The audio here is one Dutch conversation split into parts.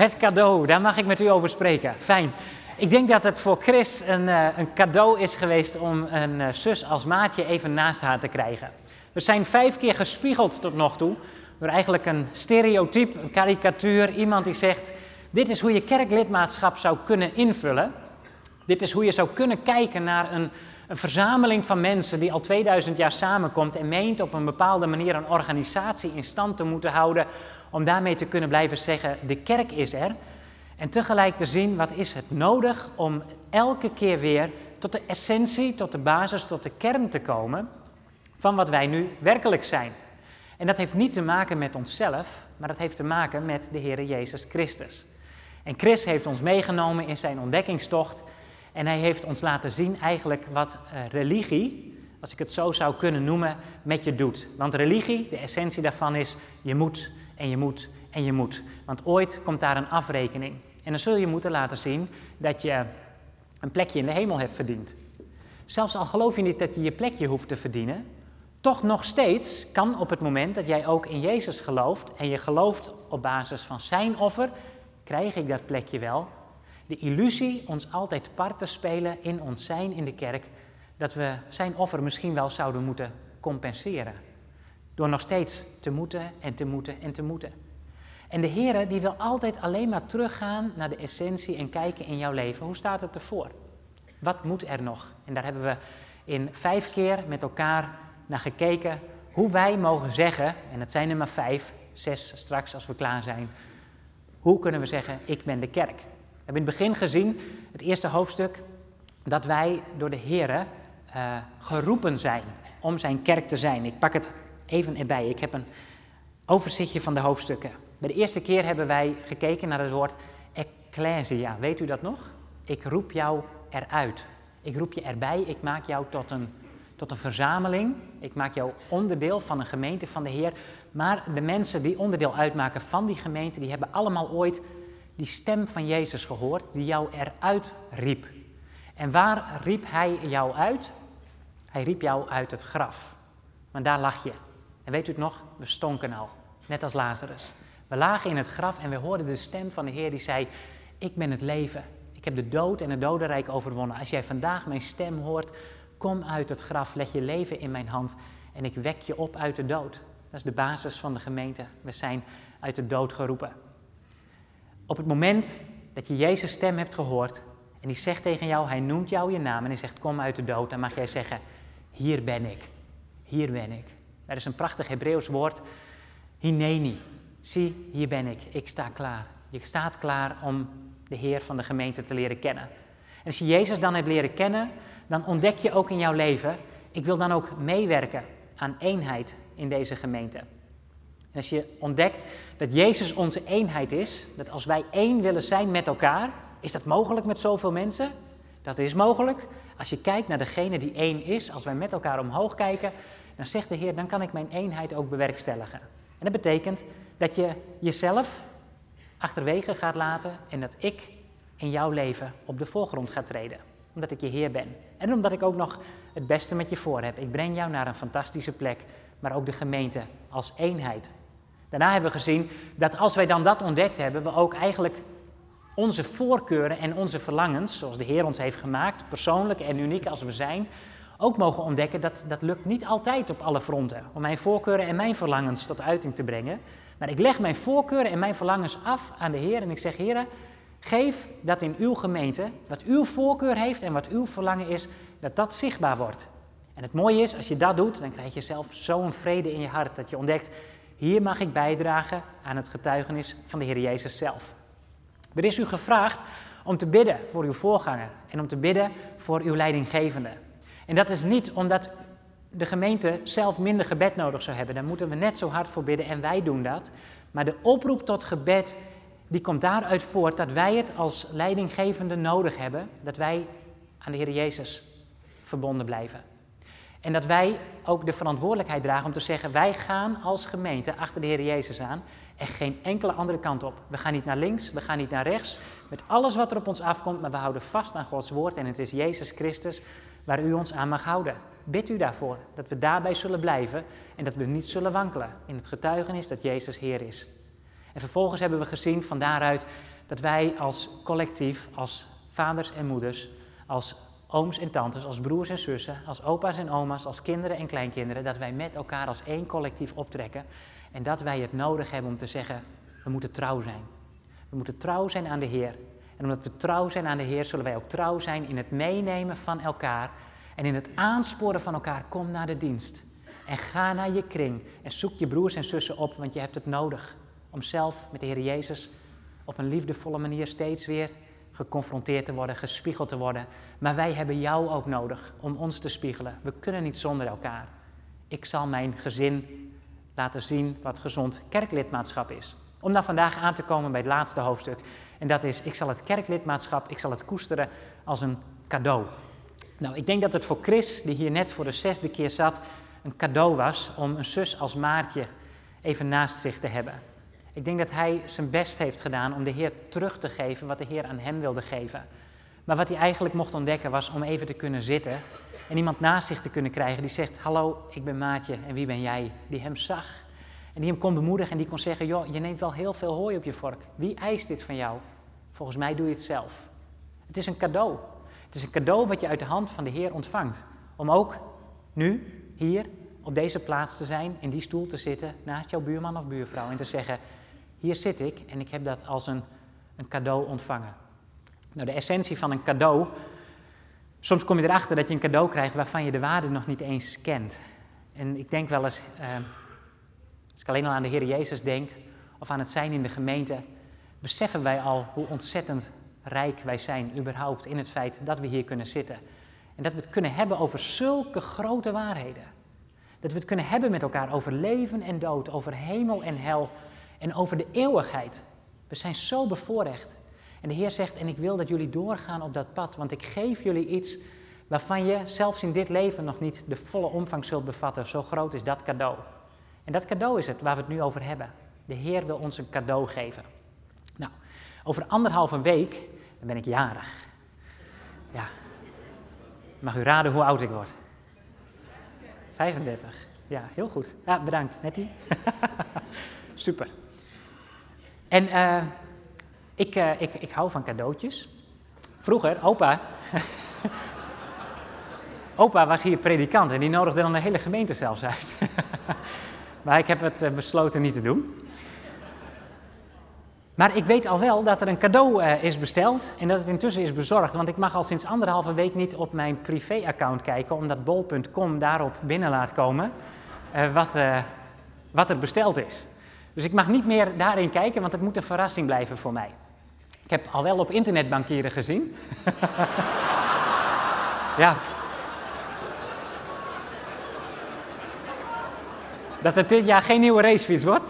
Het cadeau, daar mag ik met u over spreken. Fijn. Ik denk dat het voor Chris een, uh, een cadeau is geweest om een uh, zus als maatje even naast haar te krijgen. We zijn vijf keer gespiegeld tot nog toe door eigenlijk een stereotype, een karikatuur. Iemand die zegt, dit is hoe je kerklidmaatschap zou kunnen invullen. Dit is hoe je zou kunnen kijken naar een verzameling van mensen die al 2000 jaar samenkomt en meent op een bepaalde manier een organisatie in stand te moeten houden om daarmee te kunnen blijven zeggen, de kerk is er. En tegelijk te zien, wat is het nodig om elke keer weer tot de essentie, tot de basis, tot de kern te komen van wat wij nu werkelijk zijn. En dat heeft niet te maken met onszelf, maar dat heeft te maken met de Heer Jezus Christus. En Chris heeft ons meegenomen in zijn ontdekkingstocht en hij heeft ons laten zien eigenlijk wat uh, religie, als ik het zo zou kunnen noemen, met je doet. Want religie, de essentie daarvan is, je moet en je moet en je moet. Want ooit komt daar een afrekening. En dan zul je moeten laten zien dat je een plekje in de hemel hebt verdiend. Zelfs al geloof je niet dat je je plekje hoeft te verdienen, toch nog steeds kan op het moment dat jij ook in Jezus gelooft en je gelooft op basis van zijn offer, krijg ik dat plekje wel. De illusie ons altijd part te spelen in ons zijn in de kerk, dat we zijn offer misschien wel zouden moeten compenseren. Door nog steeds te moeten en te moeten en te moeten. En de Heer die wil altijd alleen maar teruggaan naar de essentie en kijken in jouw leven. Hoe staat het ervoor? Wat moet er nog? En daar hebben we in vijf keer met elkaar naar gekeken hoe wij mogen zeggen, en het zijn er maar vijf, zes straks als we klaar zijn. Hoe kunnen we zeggen, ik ben de kerk? We hebben in het begin gezien, het eerste hoofdstuk, dat wij door de Heer uh, geroepen zijn om zijn kerk te zijn. Ik pak het even erbij. Ik heb een overzichtje van de hoofdstukken. Bij de eerste keer hebben wij gekeken naar het woord ecclesia. Weet u dat nog? Ik roep jou eruit. Ik roep je erbij. Ik maak jou tot een, tot een verzameling. Ik maak jou onderdeel van een gemeente van de Heer. Maar de mensen die onderdeel uitmaken van die gemeente, die hebben allemaal ooit die stem van Jezus gehoord, die jou eruit riep. En waar riep hij jou uit? Hij riep jou uit het graf. Want daar lag je. En weet u het nog? We stonken al, net als Lazarus. We lagen in het graf en we hoorden de stem van de Heer die zei: Ik ben het leven. Ik heb de dood en het dodenrijk overwonnen. Als jij vandaag mijn stem hoort, kom uit het graf, leg je leven in mijn hand en ik wek je op uit de dood. Dat is de basis van de gemeente. We zijn uit de dood geroepen. Op het moment dat je Jezus' stem hebt gehoord en die zegt tegen jou, hij noemt jou je naam en hij zegt kom uit de dood, dan mag jij zeggen, hier ben ik, hier ben ik. Er is een prachtig Hebreeuws woord, hineni. Zie, hier ben ik, ik sta klaar. Je staat klaar om de Heer van de gemeente te leren kennen. En als je Jezus dan hebt leren kennen, dan ontdek je ook in jouw leven, ik wil dan ook meewerken aan eenheid in deze gemeente. En als je ontdekt dat Jezus onze eenheid is, dat als wij één willen zijn met elkaar, is dat mogelijk met zoveel mensen? Dat is mogelijk. Als je kijkt naar degene die één is, als wij met elkaar omhoog kijken, dan zegt de Heer, dan kan ik mijn eenheid ook bewerkstelligen. En dat betekent dat je jezelf achterwege gaat laten en dat ik in jouw leven op de voorgrond ga treden. Omdat ik je Heer ben. En omdat ik ook nog het beste met je voor heb. Ik breng jou naar een fantastische plek, maar ook de gemeente als eenheid. Daarna hebben we gezien dat als wij dan dat ontdekt hebben, we ook eigenlijk onze voorkeuren en onze verlangens, zoals de Heer ons heeft gemaakt, persoonlijk en uniek als we zijn, ook mogen ontdekken dat dat lukt niet altijd op alle fronten. Om mijn voorkeuren en mijn verlangens tot uiting te brengen. Maar ik leg mijn voorkeuren en mijn verlangens af aan de Heer en ik zeg, Heer, geef dat in uw gemeente, wat uw voorkeur heeft en wat uw verlangen is, dat dat zichtbaar wordt. En het mooie is, als je dat doet, dan krijg je zelf zo'n vrede in je hart dat je ontdekt, hier mag ik bijdragen aan het getuigenis van de Heer Jezus zelf. Er is u gevraagd om te bidden voor uw voorganger en om te bidden voor uw leidinggevende. En dat is niet omdat de gemeente zelf minder gebed nodig zou hebben. Daar moeten we net zo hard voor bidden en wij doen dat. Maar de oproep tot gebed, die komt daaruit voort dat wij het als leidinggevende nodig hebben. Dat wij aan de Heer Jezus verbonden blijven. En dat wij ook de verantwoordelijkheid dragen om te zeggen: wij gaan als gemeente achter de Heer Jezus aan en geen enkele andere kant op. We gaan niet naar links, we gaan niet naar rechts, met alles wat er op ons afkomt, maar we houden vast aan Gods woord en het is Jezus Christus waar u ons aan mag houden. Bid u daarvoor, dat we daarbij zullen blijven en dat we niet zullen wankelen in het getuigenis dat Jezus Heer is. En vervolgens hebben we gezien van daaruit dat wij als collectief, als vaders en moeders, als ooms en tantes, als broers en zussen, als opa's en oma's, als kinderen en kleinkinderen, dat wij met elkaar als één collectief optrekken en dat wij het nodig hebben om te zeggen, we moeten trouw zijn. We moeten trouw zijn aan de Heer. En omdat we trouw zijn aan de Heer, zullen wij ook trouw zijn in het meenemen van elkaar en in het aansporen van elkaar. Kom naar de dienst en ga naar je kring en zoek je broers en zussen op, want je hebt het nodig om zelf met de Heer Jezus op een liefdevolle manier steeds weer geconfronteerd te worden, gespiegeld te worden. Maar wij hebben jou ook nodig om ons te spiegelen. We kunnen niet zonder elkaar. Ik zal mijn gezin laten zien wat gezond kerklidmaatschap is. Om dan vandaag aan te komen bij het laatste hoofdstuk. En dat is, ik zal het kerklidmaatschap, ik zal het koesteren als een cadeau. Nou, ik denk dat het voor Chris, die hier net voor de zesde keer zat, een cadeau was om een zus als Maartje even naast zich te hebben. Ik denk dat hij zijn best heeft gedaan om de Heer terug te geven wat de Heer aan hem wilde geven. Maar wat hij eigenlijk mocht ontdekken was om even te kunnen zitten en iemand naast zich te kunnen krijgen die zegt: Hallo, ik ben Maatje en wie ben jij? Die hem zag en die hem kon bemoedigen en die kon zeggen: Joh, je neemt wel heel veel hooi op je vork. Wie eist dit van jou? Volgens mij doe je het zelf. Het is een cadeau. Het is een cadeau wat je uit de hand van de Heer ontvangt. Om ook nu, hier, op deze plaats te zijn, in die stoel te zitten, naast jouw buurman of buurvrouw en te zeggen: hier zit ik en ik heb dat als een, een cadeau ontvangen. Nou, de essentie van een cadeau. Soms kom je erachter dat je een cadeau krijgt waarvan je de waarde nog niet eens kent. En ik denk wel eens, eh, als ik alleen al aan de Heer Jezus denk, of aan het zijn in de gemeente, beseffen wij al hoe ontzettend rijk wij zijn, überhaupt, in het feit dat we hier kunnen zitten. En dat we het kunnen hebben over zulke grote waarheden. Dat we het kunnen hebben met elkaar over leven en dood, over hemel en hel, en over de eeuwigheid. We zijn zo bevoorrecht. En de Heer zegt, en ik wil dat jullie doorgaan op dat pad, want ik geef jullie iets waarvan je zelfs in dit leven nog niet de volle omvang zult bevatten. Zo groot is dat cadeau. En dat cadeau is het waar we het nu over hebben. De Heer wil ons een cadeau geven. Nou, over anderhalve week ben ik jarig. Ja. Mag u raden hoe oud ik word? 35. Ja, heel goed. Ja, bedankt, Nettie. Super. En uh, ik, uh, ik, ik hou van cadeautjes. Vroeger, opa. opa was hier predikant en die nodigde dan de hele gemeente zelfs uit. maar ik heb het uh, besloten niet te doen. Maar ik weet al wel dat er een cadeau is besteld en dat het intussen is bezorgd. Want ik mag al sinds anderhalve week niet op mijn privé-account kijken, omdat bol.com daarop binnen laat komen wat, wat er besteld is. Dus ik mag niet meer daarin kijken, want het moet een verrassing blijven voor mij. Ik heb al wel op internet bankieren gezien. ja. Dat het dit jaar geen nieuwe racefiets wordt.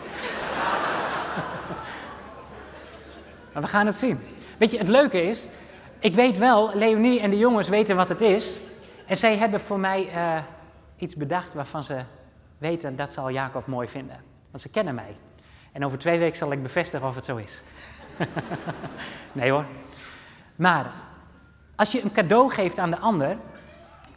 maar we gaan het zien. Weet je, het leuke is, ik weet wel, Leonie en de jongens weten wat het is. En zij hebben voor mij uh, iets bedacht waarvan ze weten dat zal Jacob mooi vinden. Want ze kennen mij. En over twee weken zal ik bevestigen of het zo is. nee hoor. Maar als je een cadeau geeft aan de ander,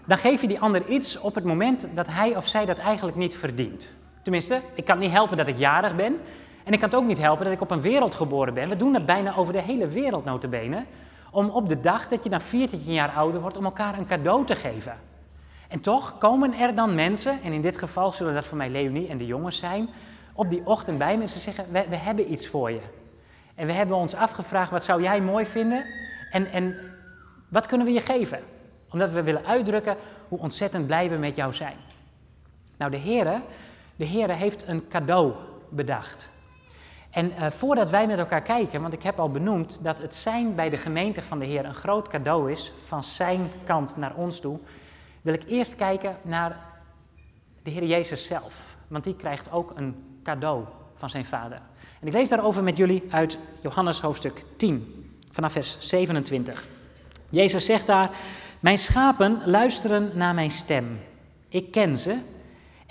dan geef je die ander iets op het moment dat hij of zij dat eigenlijk niet verdient. Tenminste, ik kan niet helpen dat ik jarig ben. En ik kan het ook niet helpen dat ik op een wereld geboren ben. We doen dat bijna over de hele wereld notabene. Om op de dag dat je dan 14 jaar ouder wordt, om elkaar een cadeau te geven. En toch komen er dan mensen, en in dit geval zullen dat voor mij Leonie en de jongens zijn, op die ochtend bij me en ze zeggen, we, we hebben iets voor je. En we hebben ons afgevraagd, wat zou jij mooi vinden? En, en wat kunnen we je geven? Omdat we willen uitdrukken hoe ontzettend blij we met jou zijn. Nou, de Heere, de Heere heeft een cadeau bedacht. En uh, voordat wij met elkaar kijken, want ik heb al benoemd dat het zijn bij de gemeente van de Heer een groot cadeau is, van zijn kant naar ons toe, wil ik eerst kijken naar de Heer Jezus zelf. Want die krijgt ook een cadeau van zijn vader. En ik lees daarover met jullie uit Johannes hoofdstuk 10, vanaf vers 27. Jezus zegt daar: Mijn schapen luisteren naar mijn stem. Ik ken ze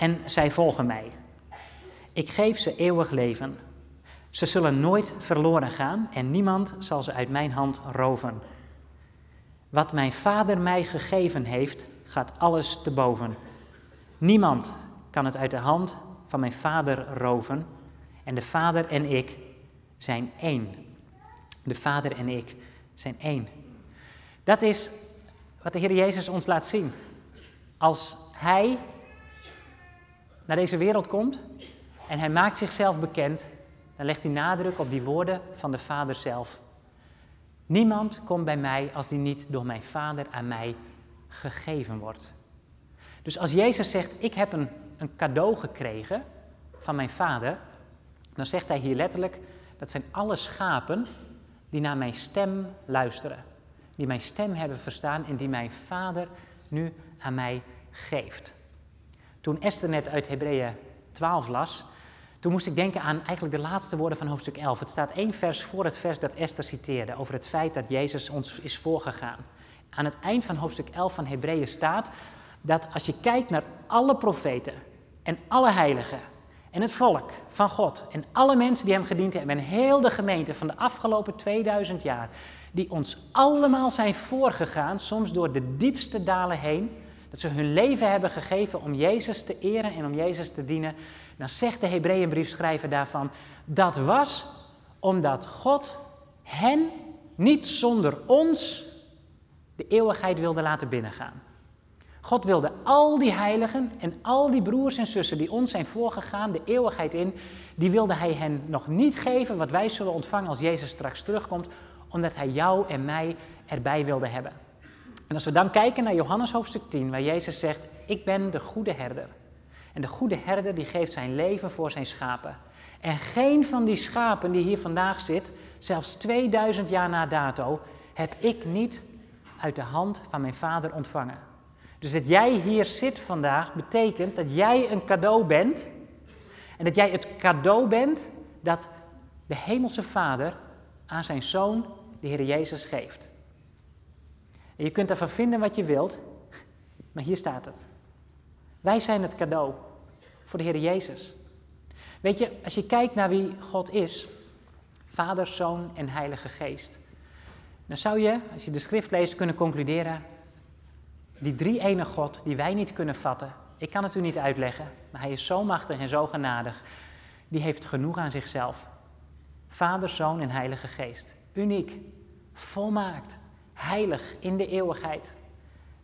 en zij volgen mij. Ik geef ze eeuwig leven. Ze zullen nooit verloren gaan en niemand zal ze uit mijn hand roven. Wat mijn vader mij gegeven heeft, gaat alles te boven. Niemand kan het uit de hand van mijn vader roven. En de vader en ik zijn één. De Vader en ik zijn één. Dat is wat de Heer Jezus ons laat zien. Als Hij naar deze wereld komt en Hij maakt zichzelf bekend, dan legt hij nadruk op die woorden van de Vader zelf. Niemand komt bij mij als die niet door mijn Vader aan mij gegeven wordt. Dus als Jezus zegt, ik heb een, een cadeau gekregen van mijn Vader, dan zegt hij hier letterlijk, dat zijn alle schapen die naar mijn stem luisteren. Die mijn stem hebben verstaan en die mijn Vader nu aan mij geeft. Toen Esther net uit Hebreeën 12 las, toen moest ik denken aan eigenlijk de laatste woorden van hoofdstuk 11. Het staat één vers voor het vers dat Esther citeerde over het feit dat Jezus ons is voorgegaan. Aan het eind van hoofdstuk 11 van Hebreeën staat dat als je kijkt naar alle profeten en alle heiligen en het volk van God en alle mensen die hem gediend hebben en heel de gemeente van de afgelopen 2000 jaar, die ons allemaal zijn voorgegaan, soms door de diepste dalen heen, dat ze hun leven hebben gegeven om Jezus te eren en om Jezus te dienen, dan zegt de Hebreeënbriefschrijver daarvan, dat was omdat God hen niet zonder ons de eeuwigheid wilde laten binnengaan. God wilde al die heiligen en al die broers en zussen die ons zijn voorgegaan, de eeuwigheid in, die wilde hij hen nog niet geven wat wij zullen ontvangen als Jezus straks terugkomt, omdat hij jou en mij erbij wilde hebben. En als we dan kijken naar Johannes hoofdstuk 10, waar Jezus zegt, ik ben de goede herder. En de goede herder die geeft zijn leven voor zijn schapen. En geen van die schapen die hier vandaag zit, zelfs 2000 jaar na dato, heb ik niet uit de hand van mijn vader ontvangen. Dus dat jij hier zit vandaag betekent dat jij een cadeau bent. En dat jij het cadeau bent dat de Hemelse Vader aan zijn Zoon, de Heer Jezus, geeft. Je kunt ervan vinden wat je wilt, maar hier staat het. Wij zijn het cadeau voor de Heer Jezus. Weet je, als je kijkt naar wie God is, Vader, Zoon en Heilige Geest, dan zou je, als je de schrift leest, kunnen concluderen, die drie ene God die wij niet kunnen vatten, ik kan het u niet uitleggen, maar hij is zo machtig en zo genadig, die heeft genoeg aan zichzelf. Vader, Zoon en Heilige Geest. Uniek, volmaakt, heilig in de eeuwigheid.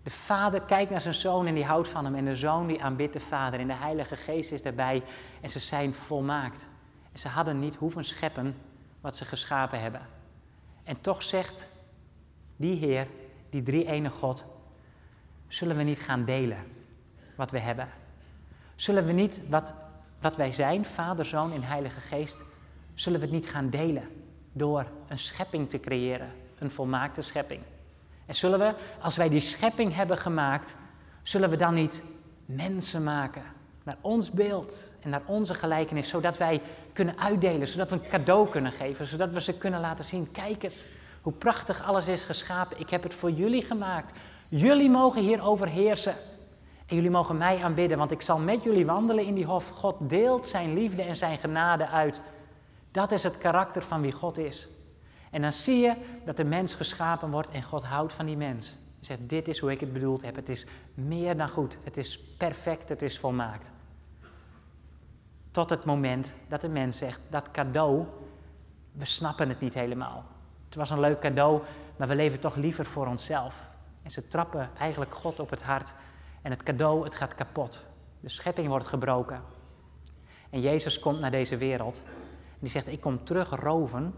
De vader kijkt naar zijn zoon en die houdt van hem. En de zoon die aanbidt de vader. En de Heilige Geest is daarbij. En ze zijn volmaakt. En ze hadden niet hoeven scheppen wat ze geschapen hebben. En toch zegt die Heer, die drie ene God, zullen we niet gaan delen wat we hebben? Zullen we niet wat, wat wij zijn, Vader, Zoon en Heilige Geest, zullen we het niet gaan delen door een schepping te creëren, een volmaakte schepping? En zullen we, als wij die schepping hebben gemaakt, zullen we dan niet mensen maken naar ons beeld en naar onze gelijkenis, zodat wij kunnen uitdelen, zodat we een cadeau kunnen geven, zodat we ze kunnen laten zien, kijk eens hoe prachtig alles is geschapen. Ik heb het voor jullie gemaakt. Jullie mogen hierover heersen. En jullie mogen mij aanbidden, want ik zal met jullie wandelen in die hof. God deelt zijn liefde en zijn genade uit. Dat is het karakter van wie God is. En dan zie je dat de mens geschapen wordt en God houdt van die mens. Hij zegt, dit is hoe ik het bedoeld heb. Het is meer dan goed. Het is perfect. Het is volmaakt. Tot het moment dat de mens zegt, dat cadeau, we snappen het niet helemaal. Het was een leuk cadeau, maar we leven toch liever voor onszelf. En ze trappen eigenlijk God op het hart. En het cadeau, het gaat kapot. De schepping wordt gebroken. En Jezus komt naar deze wereld. En die zegt, ik kom terug roven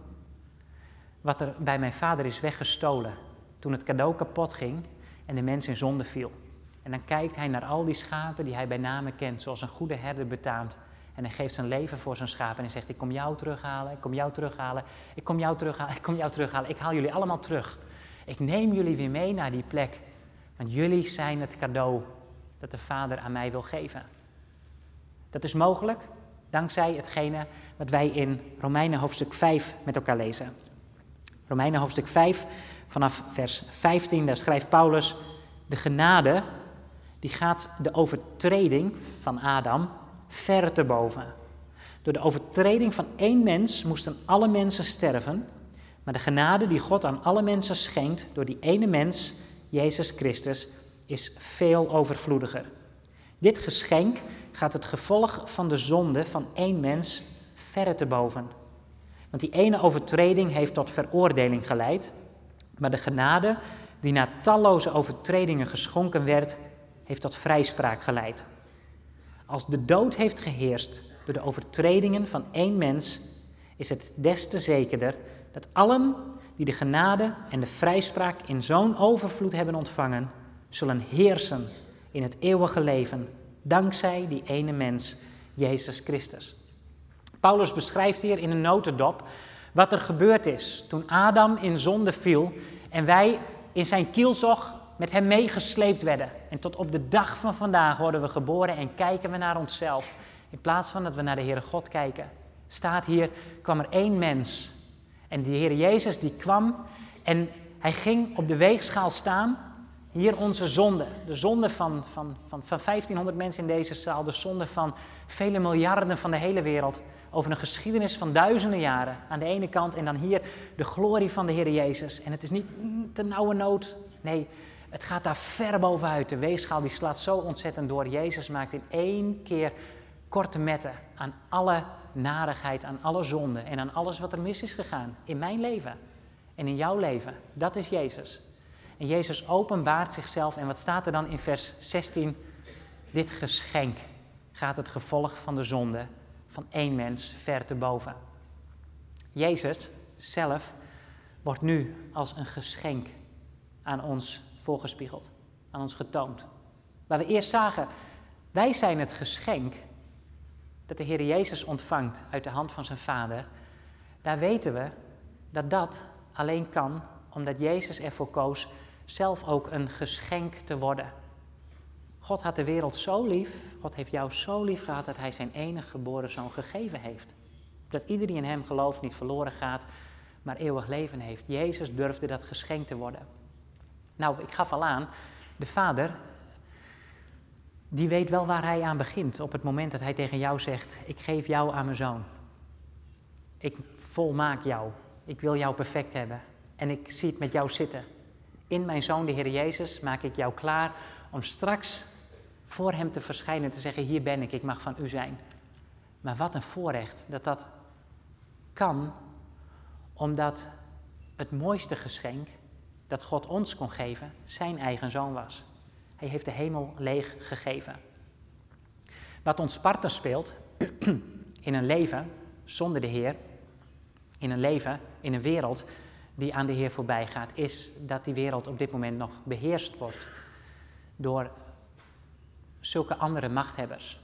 wat er bij mijn vader is weggestolen. Toen het cadeau kapot ging en de mens in zonde viel. En dan kijkt hij naar al die schapen die hij bij name kent, zoals een goede herder betaamt. En hij geeft zijn leven voor zijn schapen en hij zegt, ik kom jou terughalen, ik kom jou terughalen, ik kom jou terughalen, ik kom jou terughalen. Ik haal jullie allemaal terug. Ik neem jullie weer mee naar die plek. Want jullie zijn het cadeau dat de Vader aan mij wil geven. Dat is mogelijk dankzij hetgene wat wij in Romeinen hoofdstuk 5 met elkaar lezen. Romeinen hoofdstuk 5, vanaf vers 15, daar schrijft Paulus: De genade, die gaat de overtreding van Adam ver te boven. Door de overtreding van één mens moesten alle mensen sterven, maar de genade die God aan alle mensen schenkt door die ene mens, Jezus Christus, is veel overvloediger. Dit geschenk gaat het gevolg van de zonde van één mens verre te boven. Want die ene overtreding heeft tot veroordeling geleid, maar de genade die na talloze overtredingen geschonken werd, heeft tot vrijspraak geleid. Als de dood heeft geheerst door de overtredingen van één mens, is het des te zekerder dat allen die de genade en de vrijspraak in zo'n overvloed hebben ontvangen, zullen heersen in het eeuwige leven, dankzij die ene mens, Jezus Christus. Paulus beschrijft hier in een notendop wat er gebeurd is toen Adam in zonde viel en wij in zijn kielzog met hem meegesleept werden. En tot op de dag van vandaag worden we geboren en kijken we naar onszelf. In plaats van dat we naar de Heere God kijken. Staat hier, kwam er één mens. En die Heer Jezus die kwam en hij ging op de weegschaal staan. Hier onze zonde. De zonde van, van, van, van 1500 mensen in deze zaal. De zonde van vele miljarden van de hele wereld. Over een geschiedenis van duizenden jaren aan de ene kant. En dan hier de glorie van de Heer Jezus. En het is niet te nauwe nood. Nee, het gaat daar ver bovenuit. De weegschaal die slaat zo ontzettend door. Jezus maakt in één keer korte metten aan alle narigheid, aan alle zonde en aan alles wat er mis is gegaan in mijn leven en in jouw leven. Dat is Jezus. En Jezus openbaart zichzelf en wat staat er dan in vers 16? Dit geschenk gaat het gevolg van de zonde van één mens ver te boven. Jezus zelf wordt nu als een geschenk aan ons voorgespiegeld, aan ons getoond. Waar we eerst zagen, wij zijn het geschenk dat de Heer Jezus ontvangt uit de hand van zijn Vader. Daar weten we dat dat alleen kan omdat Jezus ervoor koos zelf ook een geschenk te worden. God had de wereld zo lief, God heeft jou zo lief gehad dat Hij zijn enige geboren zoon gegeven heeft. Dat iedereen in Hem gelooft niet verloren gaat, maar eeuwig leven heeft. Jezus durfde dat geschenk te worden. Nou, ik gaf al aan, de Vader, die weet wel waar Hij aan begint op het moment dat Hij tegen jou zegt, ik geef jou aan mijn zoon. Ik volmaak jou, ik wil jou perfect hebben en ik zie het met jou zitten. In mijn zoon, de Heer Jezus, maak ik jou klaar om straks voor Hem te verschijnen en te zeggen, hier ben ik, ik mag van U zijn. Maar wat een voorrecht dat dat kan, omdat het mooiste geschenk dat God ons kon geven, zijn eigen zoon was. Hij heeft de hemel leeg gegeven. Wat ons partner speelt in een leven zonder de Heer, in een leven, in een wereld die aan de Heer voorbij gaat, is dat die wereld op dit moment nog beheerst wordt door zulke andere machthebbers.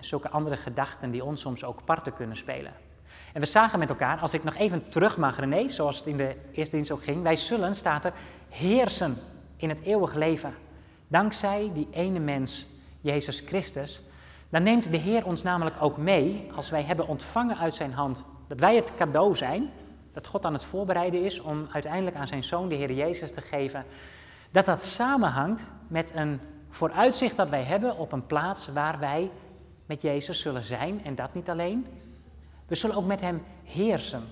Zulke andere gedachten die ons soms ook parten kunnen spelen. En we zagen met elkaar, als ik nog even terug mag, René, zoals het in de eerste dienst ook ging, wij zullen, staat er, heersen in het eeuwig leven. Dankzij die ene mens, Jezus Christus. Dan neemt de Heer ons namelijk ook mee, als wij hebben ontvangen uit zijn hand, dat wij het cadeau zijn, dat God aan het voorbereiden is om uiteindelijk aan zijn zoon, de Heer Jezus, te geven, dat dat samenhangt met een vooruitzicht dat wij hebben op een plaats waar wij met Jezus zullen zijn en dat niet alleen. We zullen ook met Hem heersen.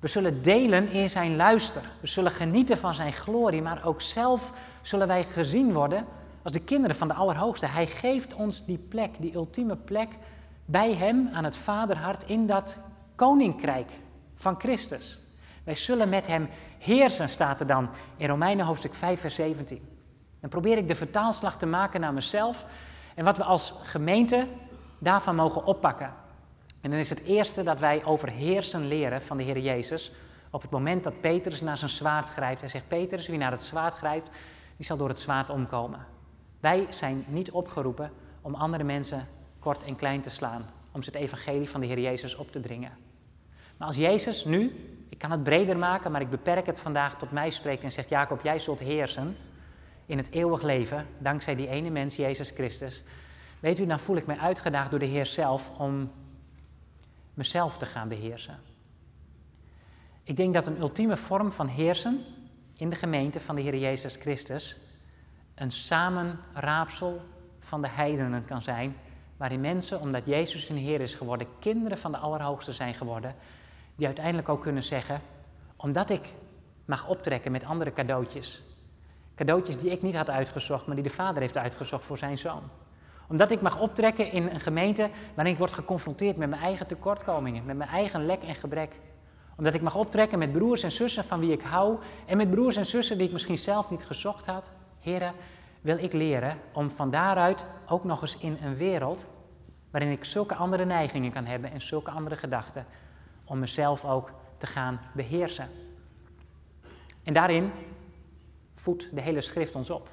We zullen delen in Zijn luister. We zullen genieten van Zijn glorie, maar ook zelf zullen wij gezien worden als de kinderen van de Allerhoogste. Hij geeft ons die plek, die ultieme plek bij Hem aan het Vaderhart in dat koninkrijk van Christus. Wij zullen met Hem heersen, staat er dan in Romeinen hoofdstuk 5, vers 17. Dan probeer ik de vertaalslag te maken naar mezelf en wat we als gemeente daarvan mogen oppakken. En dan is het eerste dat wij over heersen leren van de Heer Jezus. Op het moment dat Petrus naar zijn zwaard grijpt. Hij zegt, Petrus, wie naar het zwaard grijpt, die zal door het zwaard omkomen. Wij zijn niet opgeroepen om andere mensen kort en klein te slaan. Om ze het evangelie van de Heer Jezus op te dringen. Maar als Jezus nu, ik kan het breder maken, maar ik beperk het vandaag tot mij spreekt en zegt, Jacob, jij zult heersen in het eeuwig leven, dankzij die ene mens, Jezus Christus. Weet u, dan voel ik mij uitgedaagd door de Heer zelf om mezelf te gaan beheersen. Ik denk dat een ultieme vorm van heersen in de gemeente van de Heer Jezus Christus een samenraapsel van de heidenen kan zijn, waarin mensen, omdat Jezus hun Heer is geworden, kinderen van de Allerhoogste zijn geworden, die uiteindelijk ook kunnen zeggen, omdat ik mag optrekken met andere cadeautjes, cadeautjes die ik niet had uitgezocht, maar die de Vader heeft uitgezocht voor zijn zoon omdat ik mag optrekken in een gemeente waarin ik word geconfronteerd met mijn eigen tekortkomingen, met mijn eigen lek en gebrek. Omdat ik mag optrekken met broers en zussen van wie ik hou. En met broers en zussen die ik misschien zelf niet gezocht had. Heren, wil ik leren om van daaruit ook nog eens in een wereld waarin ik zulke andere neigingen kan hebben en zulke andere gedachten, om mezelf ook te gaan beheersen. En daarin voedt de hele schrift ons op.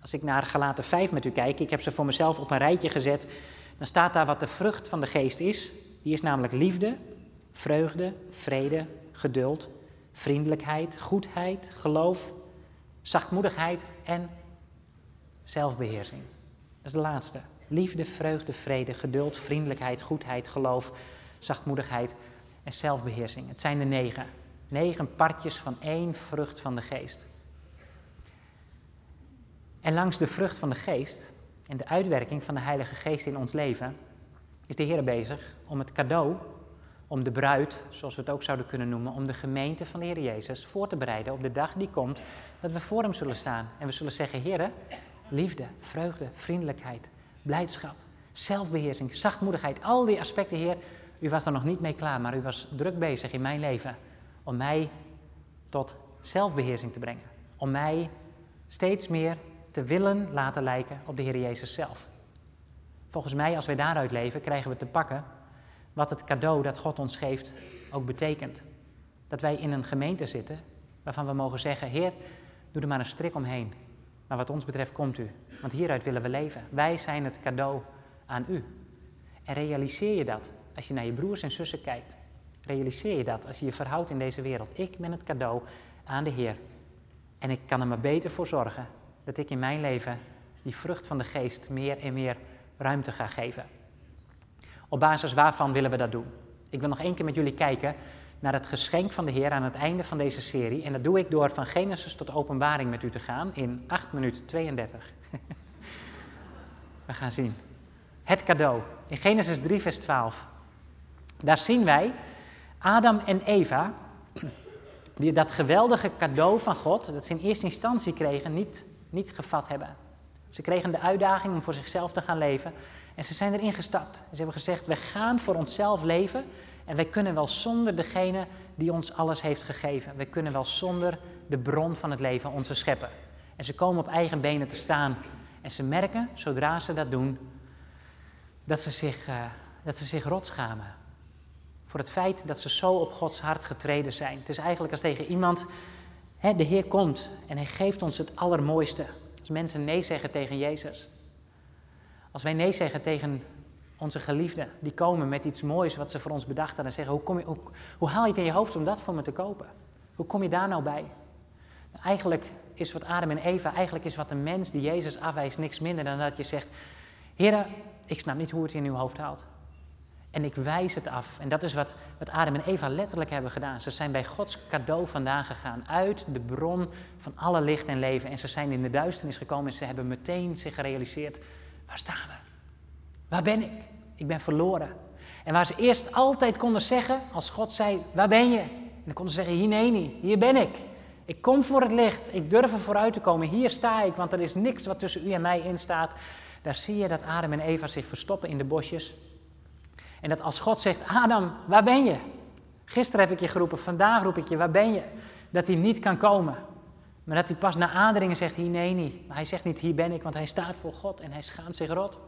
Als ik naar Galaten 5 met u kijk, ik heb ze voor mezelf op een rijtje gezet, dan staat daar wat de vrucht van de geest is. Die is namelijk liefde, vreugde, vrede, geduld, vriendelijkheid, goedheid, geloof, zachtmoedigheid en zelfbeheersing. Dat is de laatste. Liefde, vreugde, vrede, geduld, vriendelijkheid, goedheid, geloof, zachtmoedigheid en zelfbeheersing. Het zijn de negen. Negen partjes van één vrucht van de geest. En langs de vrucht van de geest en de uitwerking van de Heilige Geest in ons leven is de Heer bezig om het cadeau, om de bruid, zoals we het ook zouden kunnen noemen, om de gemeente van de Heer Jezus voor te bereiden op de dag die komt dat we voor Hem zullen staan. En we zullen zeggen, Heer, liefde, vreugde, vriendelijkheid, blijdschap, zelfbeheersing, zachtmoedigheid, al die aspecten, Heer, u was er nog niet mee klaar, maar u was druk bezig in mijn leven om mij tot zelfbeheersing te brengen. Om mij steeds meer te willen laten lijken op de Heer Jezus zelf. Volgens mij, als wij daaruit leven, krijgen we te pakken wat het cadeau dat God ons geeft ook betekent. Dat wij in een gemeente zitten waarvan we mogen zeggen: Heer, doe er maar een strik omheen. Maar wat ons betreft komt u, want hieruit willen we leven. Wij zijn het cadeau aan u. En realiseer je dat als je naar je broers en zussen kijkt. Realiseer je dat als je je verhoudt in deze wereld. Ik ben het cadeau aan de Heer. En ik kan er maar beter voor zorgen dat ik in mijn leven die vrucht van de geest meer en meer ruimte ga geven. Op basis waarvan willen we dat doen? Ik wil nog één keer met jullie kijken naar het geschenk van de Heer aan het einde van deze serie. En dat doe ik door van Genesis tot Openbaring met u te gaan in 8 minuten 32. we gaan zien. Het cadeau. In Genesis 3, vers 12. Daar zien wij Adam en Eva, die dat geweldige cadeau van God, dat ze in eerste instantie kregen, niet, niet gevat hebben. Ze kregen de uitdaging om voor zichzelf te gaan leven en ze zijn erin gestapt. Ze hebben gezegd, we gaan voor onszelf leven en wij kunnen wel zonder degene die ons alles heeft gegeven. Wij kunnen wel zonder de bron van het leven, onze schepper. En ze komen op eigen benen te staan en ze merken, zodra ze dat doen, dat ze zich, uh, dat ze zich rotschamen voor het feit dat ze zo op Gods hart getreden zijn. Het is eigenlijk als tegen iemand, hè, de Heer komt en Hij geeft ons het allermooiste. Als mensen nee zeggen tegen Jezus. Als wij nee zeggen tegen onze geliefden, die komen met iets moois wat ze voor ons bedacht hadden en zeggen, hoe, kom je, hoe, hoe haal je het in je hoofd om dat voor me te kopen? Hoe kom je daar nou bij? Eigenlijk is wat Adam en Eva, eigenlijk is wat een mens die Jezus afwijst niks minder dan dat je zegt, Heer, ik snap niet hoe het in uw hoofd haalt. En ik wijs het af. En dat is wat, Adam en Eva letterlijk hebben gedaan. Ze zijn bij Gods cadeau vandaan gegaan. Uit de bron van alle licht en leven. En ze zijn in de duisternis gekomen en ze hebben meteen zich gerealiseerd. Waar staan we? Waar ben ik? Ik ben verloren. En waar ze eerst altijd konden zeggen, als God zei, waar ben je? En dan konden ze zeggen, Hineni, hier ben ik. Ik kom voor het licht. Ik durf er vooruit te komen. Hier sta ik, want er is niks wat tussen u en mij in staat. Daar zie je dat Adam en Eva zich verstoppen in de bosjes. En dat als God zegt, Adam, waar ben je? Gisteren heb ik je geroepen, vandaag roep ik je, waar ben je? Dat hij niet kan komen. Maar dat hij pas na aandringen zegt, hier nee niet. Maar hij zegt niet, hier ben ik, want hij staat voor God en hij schaamt zich rot.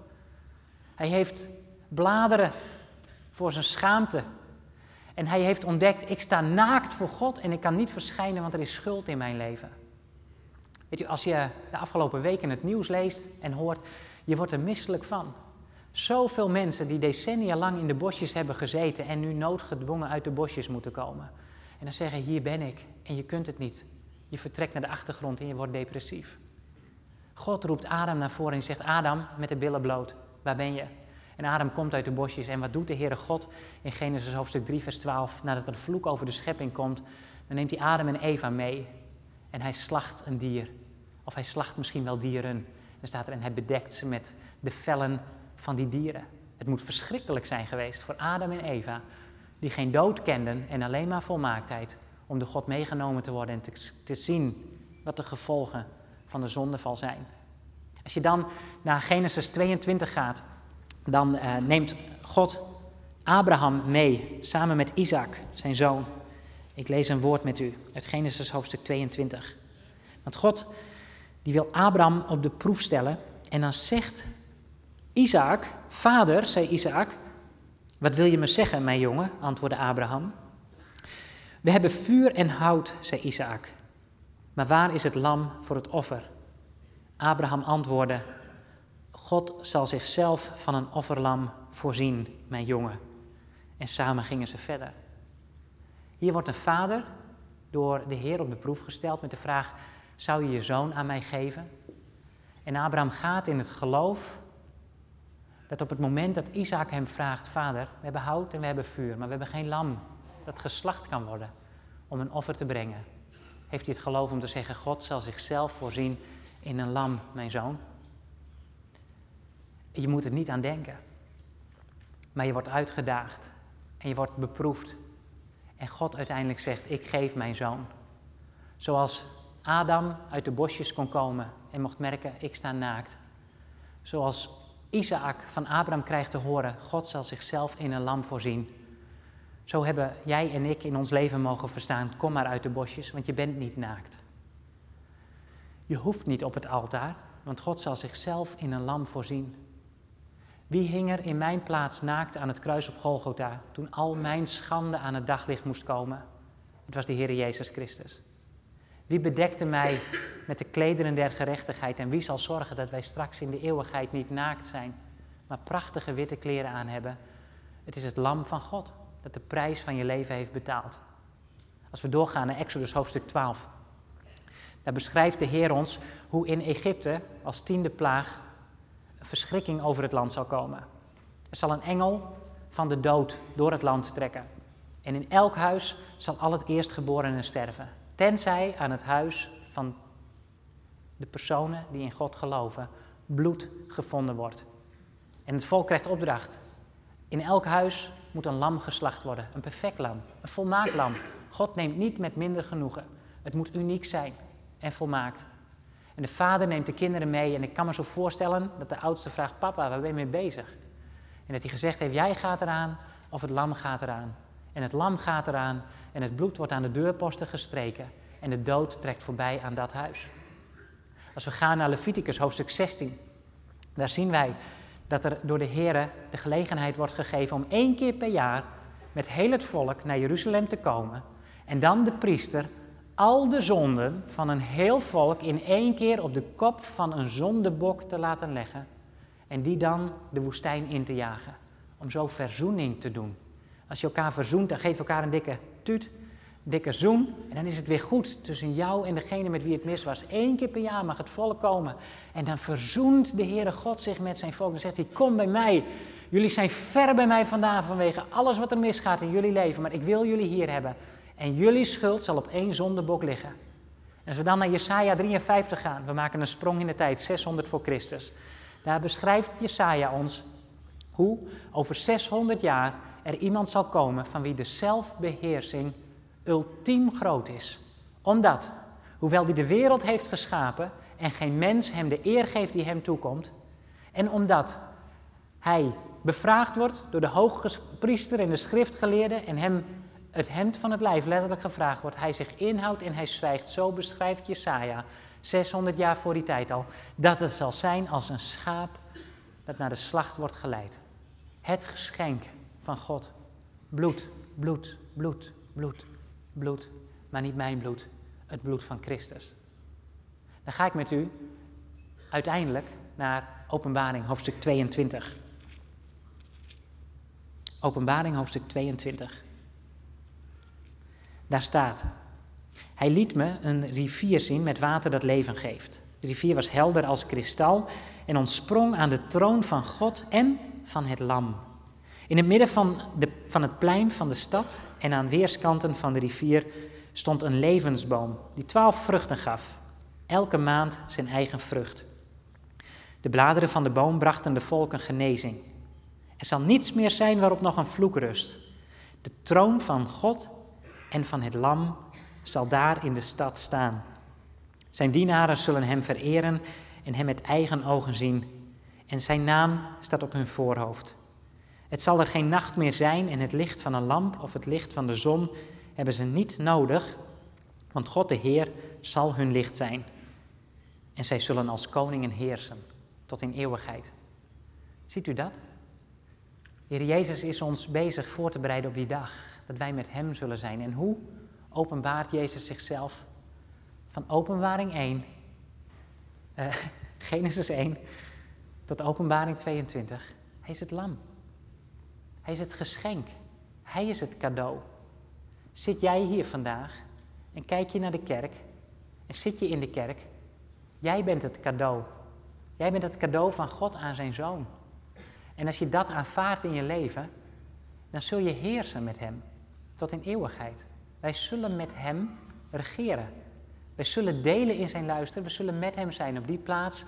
Hij heeft bladeren voor zijn schaamte. En hij heeft ontdekt, ik sta naakt voor God en ik kan niet verschijnen, want er is schuld in mijn leven. Weet u, als je de afgelopen weken het nieuws leest en hoort, je wordt er misselijk van. Zoveel mensen die decennia lang in de bosjes hebben gezeten en nu noodgedwongen uit de bosjes moeten komen. En dan zeggen, hier ben ik en je kunt het niet. Je vertrekt naar de achtergrond en je wordt depressief. God roept Adam naar voren en zegt, Adam, met de billen bloot, waar ben je? En Adam komt uit de bosjes en wat doet de Heere God in Genesis hoofdstuk 3 vers 12? Nadat er een vloek over de schepping komt, dan neemt hij Adam en Eva mee en hij slacht een dier. Of hij slacht misschien wel dieren. Dan staat er en hij bedekt ze met de vellen van die dieren. Het moet verschrikkelijk zijn geweest voor Adam en Eva, die geen dood kenden en alleen maar volmaaktheid, om door God meegenomen te worden en te, zien wat de gevolgen van de zondeval zijn. Als je dan naar Genesis 22 gaat, dan uh, neemt God Abraham mee, samen met Isaac, zijn zoon. Ik lees een woord met u uit Genesis hoofdstuk 22. Want God die wil Abraham op de proef stellen en dan zegt Isaac, vader, zei Isaac, wat wil je me zeggen, mijn jongen? antwoordde Abraham. We hebben vuur en hout, zei Isaac. Maar waar is het lam voor het offer? Abraham antwoordde: God zal zichzelf van een offerlam voorzien, mijn jongen. En samen gingen ze verder. Hier wordt een vader door de Heer op de proef gesteld met de vraag: Zou je je zoon aan mij geven? En Abraham gaat in het geloof dat op het moment dat Isaac hem vraagt: Vader, we hebben hout en we hebben vuur, maar we hebben geen lam dat geslacht kan worden om een offer te brengen. Heeft hij het geloof om te zeggen: God zal zichzelf voorzien in een lam, mijn zoon? Je moet er niet aan denken. Maar je wordt uitgedaagd en je wordt beproefd. En God uiteindelijk zegt: Ik geef mijn zoon. Zoals Adam uit de bosjes kon komen en mocht merken: Ik sta naakt. Zoals Isaac van Abraham krijgt te horen: God zal zichzelf in een lam voorzien. Zo hebben jij en ik in ons leven mogen verstaan: kom maar uit de bosjes, want je bent niet naakt. Je hoeft niet op het altaar, want God zal zichzelf in een lam voorzien. Wie hing er in mijn plaats naakt aan het kruis op Golgotha toen al mijn schande aan het daglicht moest komen? Het was de Heer Jezus Christus. Wie bedekte mij met de klederen der gerechtigheid en wie zal zorgen dat wij straks in de eeuwigheid niet naakt zijn, maar prachtige witte kleren aan hebben? Het is het lam van God dat de prijs van je leven heeft betaald. Als we doorgaan naar Exodus hoofdstuk 12, daar beschrijft de Heer ons hoe in Egypte als tiende plaag een verschrikking over het land zal komen. Er zal een engel van de dood door het land trekken. En in elk huis zal al het eerstgeborene sterven. Tenzij aan het huis van de personen die in God geloven bloed gevonden wordt. En het volk krijgt opdracht. In elk huis moet een lam geslacht worden. Een perfect lam. Een volmaakt lam. God neemt niet met minder genoegen. Het moet uniek zijn en volmaakt. En de vader neemt de kinderen mee. En ik kan me zo voorstellen dat de oudste vraagt: Papa, waar ben je mee bezig? En dat hij gezegd heeft: Jij gaat eraan of het lam gaat eraan. En het lam gaat eraan en het bloed wordt aan de deurposten gestreken. En de dood trekt voorbij aan dat huis. Als we gaan naar Leviticus hoofdstuk 16, daar zien wij dat er door de Heer de gelegenheid wordt gegeven om één keer per jaar met heel het volk naar Jeruzalem te komen. En dan de priester al de zonden van een heel volk in één keer op de kop van een zondebok te laten leggen. En die dan de woestijn in te jagen. Om zo verzoening te doen. Als je elkaar verzoent, dan geef elkaar een dikke tuut, dikke zoen. En dan is het weer goed tussen jou en degene met wie het mis was. Eén keer per jaar mag het volk komen. En dan verzoent de Heere God zich met zijn volk. Dan zegt kom bij mij. Jullie zijn ver bij mij vandaan vanwege alles wat er misgaat in jullie leven. Maar ik wil jullie hier hebben. En jullie schuld zal op één zondebok liggen. En als we dan naar Jesaja 53 gaan, we maken een sprong in de tijd, 600 voor Christus. Daar beschrijft Jesaja ons hoe over 600 jaar er iemand zal komen van wie de zelfbeheersing ultiem groot is. Omdat, hoewel hij de wereld heeft geschapen en geen mens hem de eer geeft die hem toekomt, en omdat hij bevraagd wordt door de hoge priester en de schriftgeleerde en hem het hemd van het lijf letterlijk gevraagd wordt, hij zich inhoudt en hij zwijgt. Zo beschrijft Jesaja, 600 jaar voor die tijd al, dat het zal zijn als een schaap dat naar de slacht wordt geleid. Het geschenk van God. Bloed, bloed, bloed, bloed, bloed. Maar niet mijn bloed, het bloed van Christus. Dan ga ik met u uiteindelijk naar Openbaring hoofdstuk 22. Openbaring hoofdstuk 22. Daar staat: Hij liet me een rivier zien met water dat leven geeft. De rivier was helder als kristal en ontsprong aan de troon van God en van het Lam. In het midden van, de, van het plein van de stad en aan weerskanten van de rivier stond een levensboom die twaalf vruchten gaf, elke maand zijn eigen vrucht. De bladeren van de boom brachten de volken genezing. Er zal niets meer zijn waarop nog een vloek rust. De troon van God en van het lam zal daar in de stad staan. Zijn dienaren zullen hem vereren en hem met eigen ogen zien. En zijn naam staat op hun voorhoofd. Het zal er geen nacht meer zijn en het licht van een lamp of het licht van de zon hebben ze niet nodig, want God de Heer zal hun licht zijn. En zij zullen als koningen heersen tot in eeuwigheid. Ziet u dat? Heer Jezus is ons bezig voor te bereiden op die dag dat wij met Hem zullen zijn. En hoe openbaart Jezus zichzelf? Van openbaring 1, uh, eh, Genesis 1, tot openbaring 22. Hij is het lam. Hij is het geschenk. Hij is het cadeau. Zit jij hier vandaag en kijk je naar de kerk en zit je in de kerk? Jij bent het cadeau. Jij bent het cadeau van God aan zijn zoon. En als je dat aanvaardt in je leven, dan zul je heersen met Hem tot in eeuwigheid. Wij zullen met Hem regeren. Wij zullen delen in zijn luister. We zullen met Hem zijn op die plaats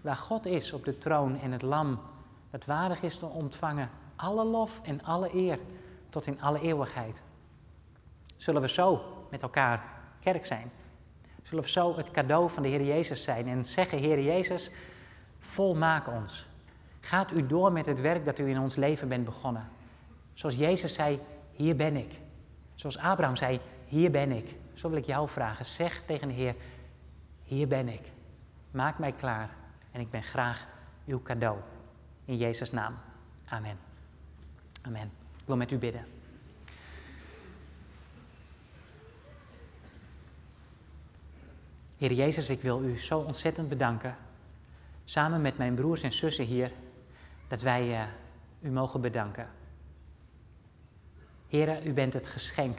waar God is, op de troon en het lam, dat waardig is te ontvangen alle lof en alle eer tot in alle eeuwigheid. Zullen we zo met elkaar kerk zijn? Zullen we zo het cadeau van de Heer Jezus zijn en zeggen, Heer Jezus, volmaak ons. Gaat u door met het werk dat u in ons leven bent begonnen. Zoals Jezus zei, hier ben ik. Zoals Abraham zei, hier ben ik. Zo wil ik jou vragen, zeg tegen de Heer, hier ben ik. Maak mij klaar en ik ben graag uw cadeau. In Jezus' naam. Amen. Amen. Ik wil met u bidden. Heer Jezus, ik wil u zo ontzettend bedanken, samen met mijn broers en zussen hier, dat wij uh, u mogen bedanken. Heer, u bent het geschenk,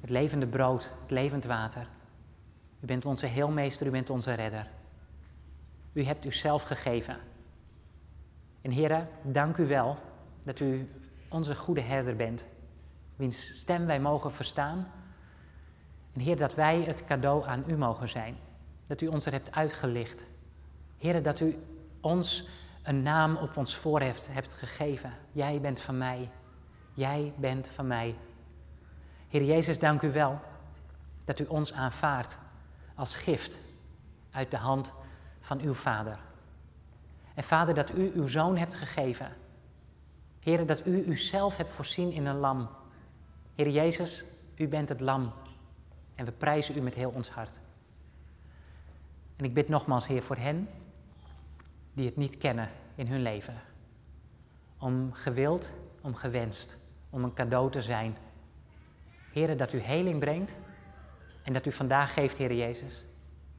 het levende brood, het levend water. U bent onze heelmeester, u bent onze redder. U hebt uzelf gegeven. En Heer, dank u wel dat u onze goede herder bent, wiens stem wij mogen verstaan. En Heer, dat wij het cadeau aan u mogen zijn, dat u ons er hebt uitgelicht. Heer, dat u ons een naam op ons voorheft hebt gegeven. Jij bent van mij. Jij bent van mij. Heer Jezus, dank u wel dat u ons aanvaardt als gift uit de hand van uw Vader. En Vader, dat u uw zoon hebt gegeven Heer, dat u uzelf hebt voorzien in een lam. Heer Jezus, u bent het lam. En we prijzen u met heel ons hart. En ik bid nogmaals, Heer, voor hen die het niet kennen in hun leven. Om gewild, om gewenst, om een cadeau te zijn. Heer, dat u heling brengt en dat u vandaag geeft, Heer Jezus,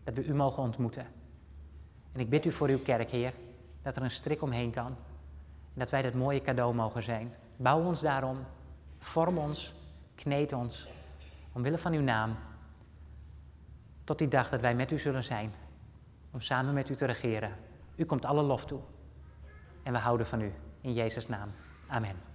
dat we u mogen ontmoeten. En ik bid u voor uw kerk, Heer, dat er een strik omheen kan dat wij dat mooie cadeau mogen zijn. Bouw ons daarom, vorm ons, kneed ons, omwille van uw naam. Tot die dag dat wij met u zullen zijn, om samen met u te regeren. U komt alle lof toe. En we houden van u. In Jezus' naam. Amen.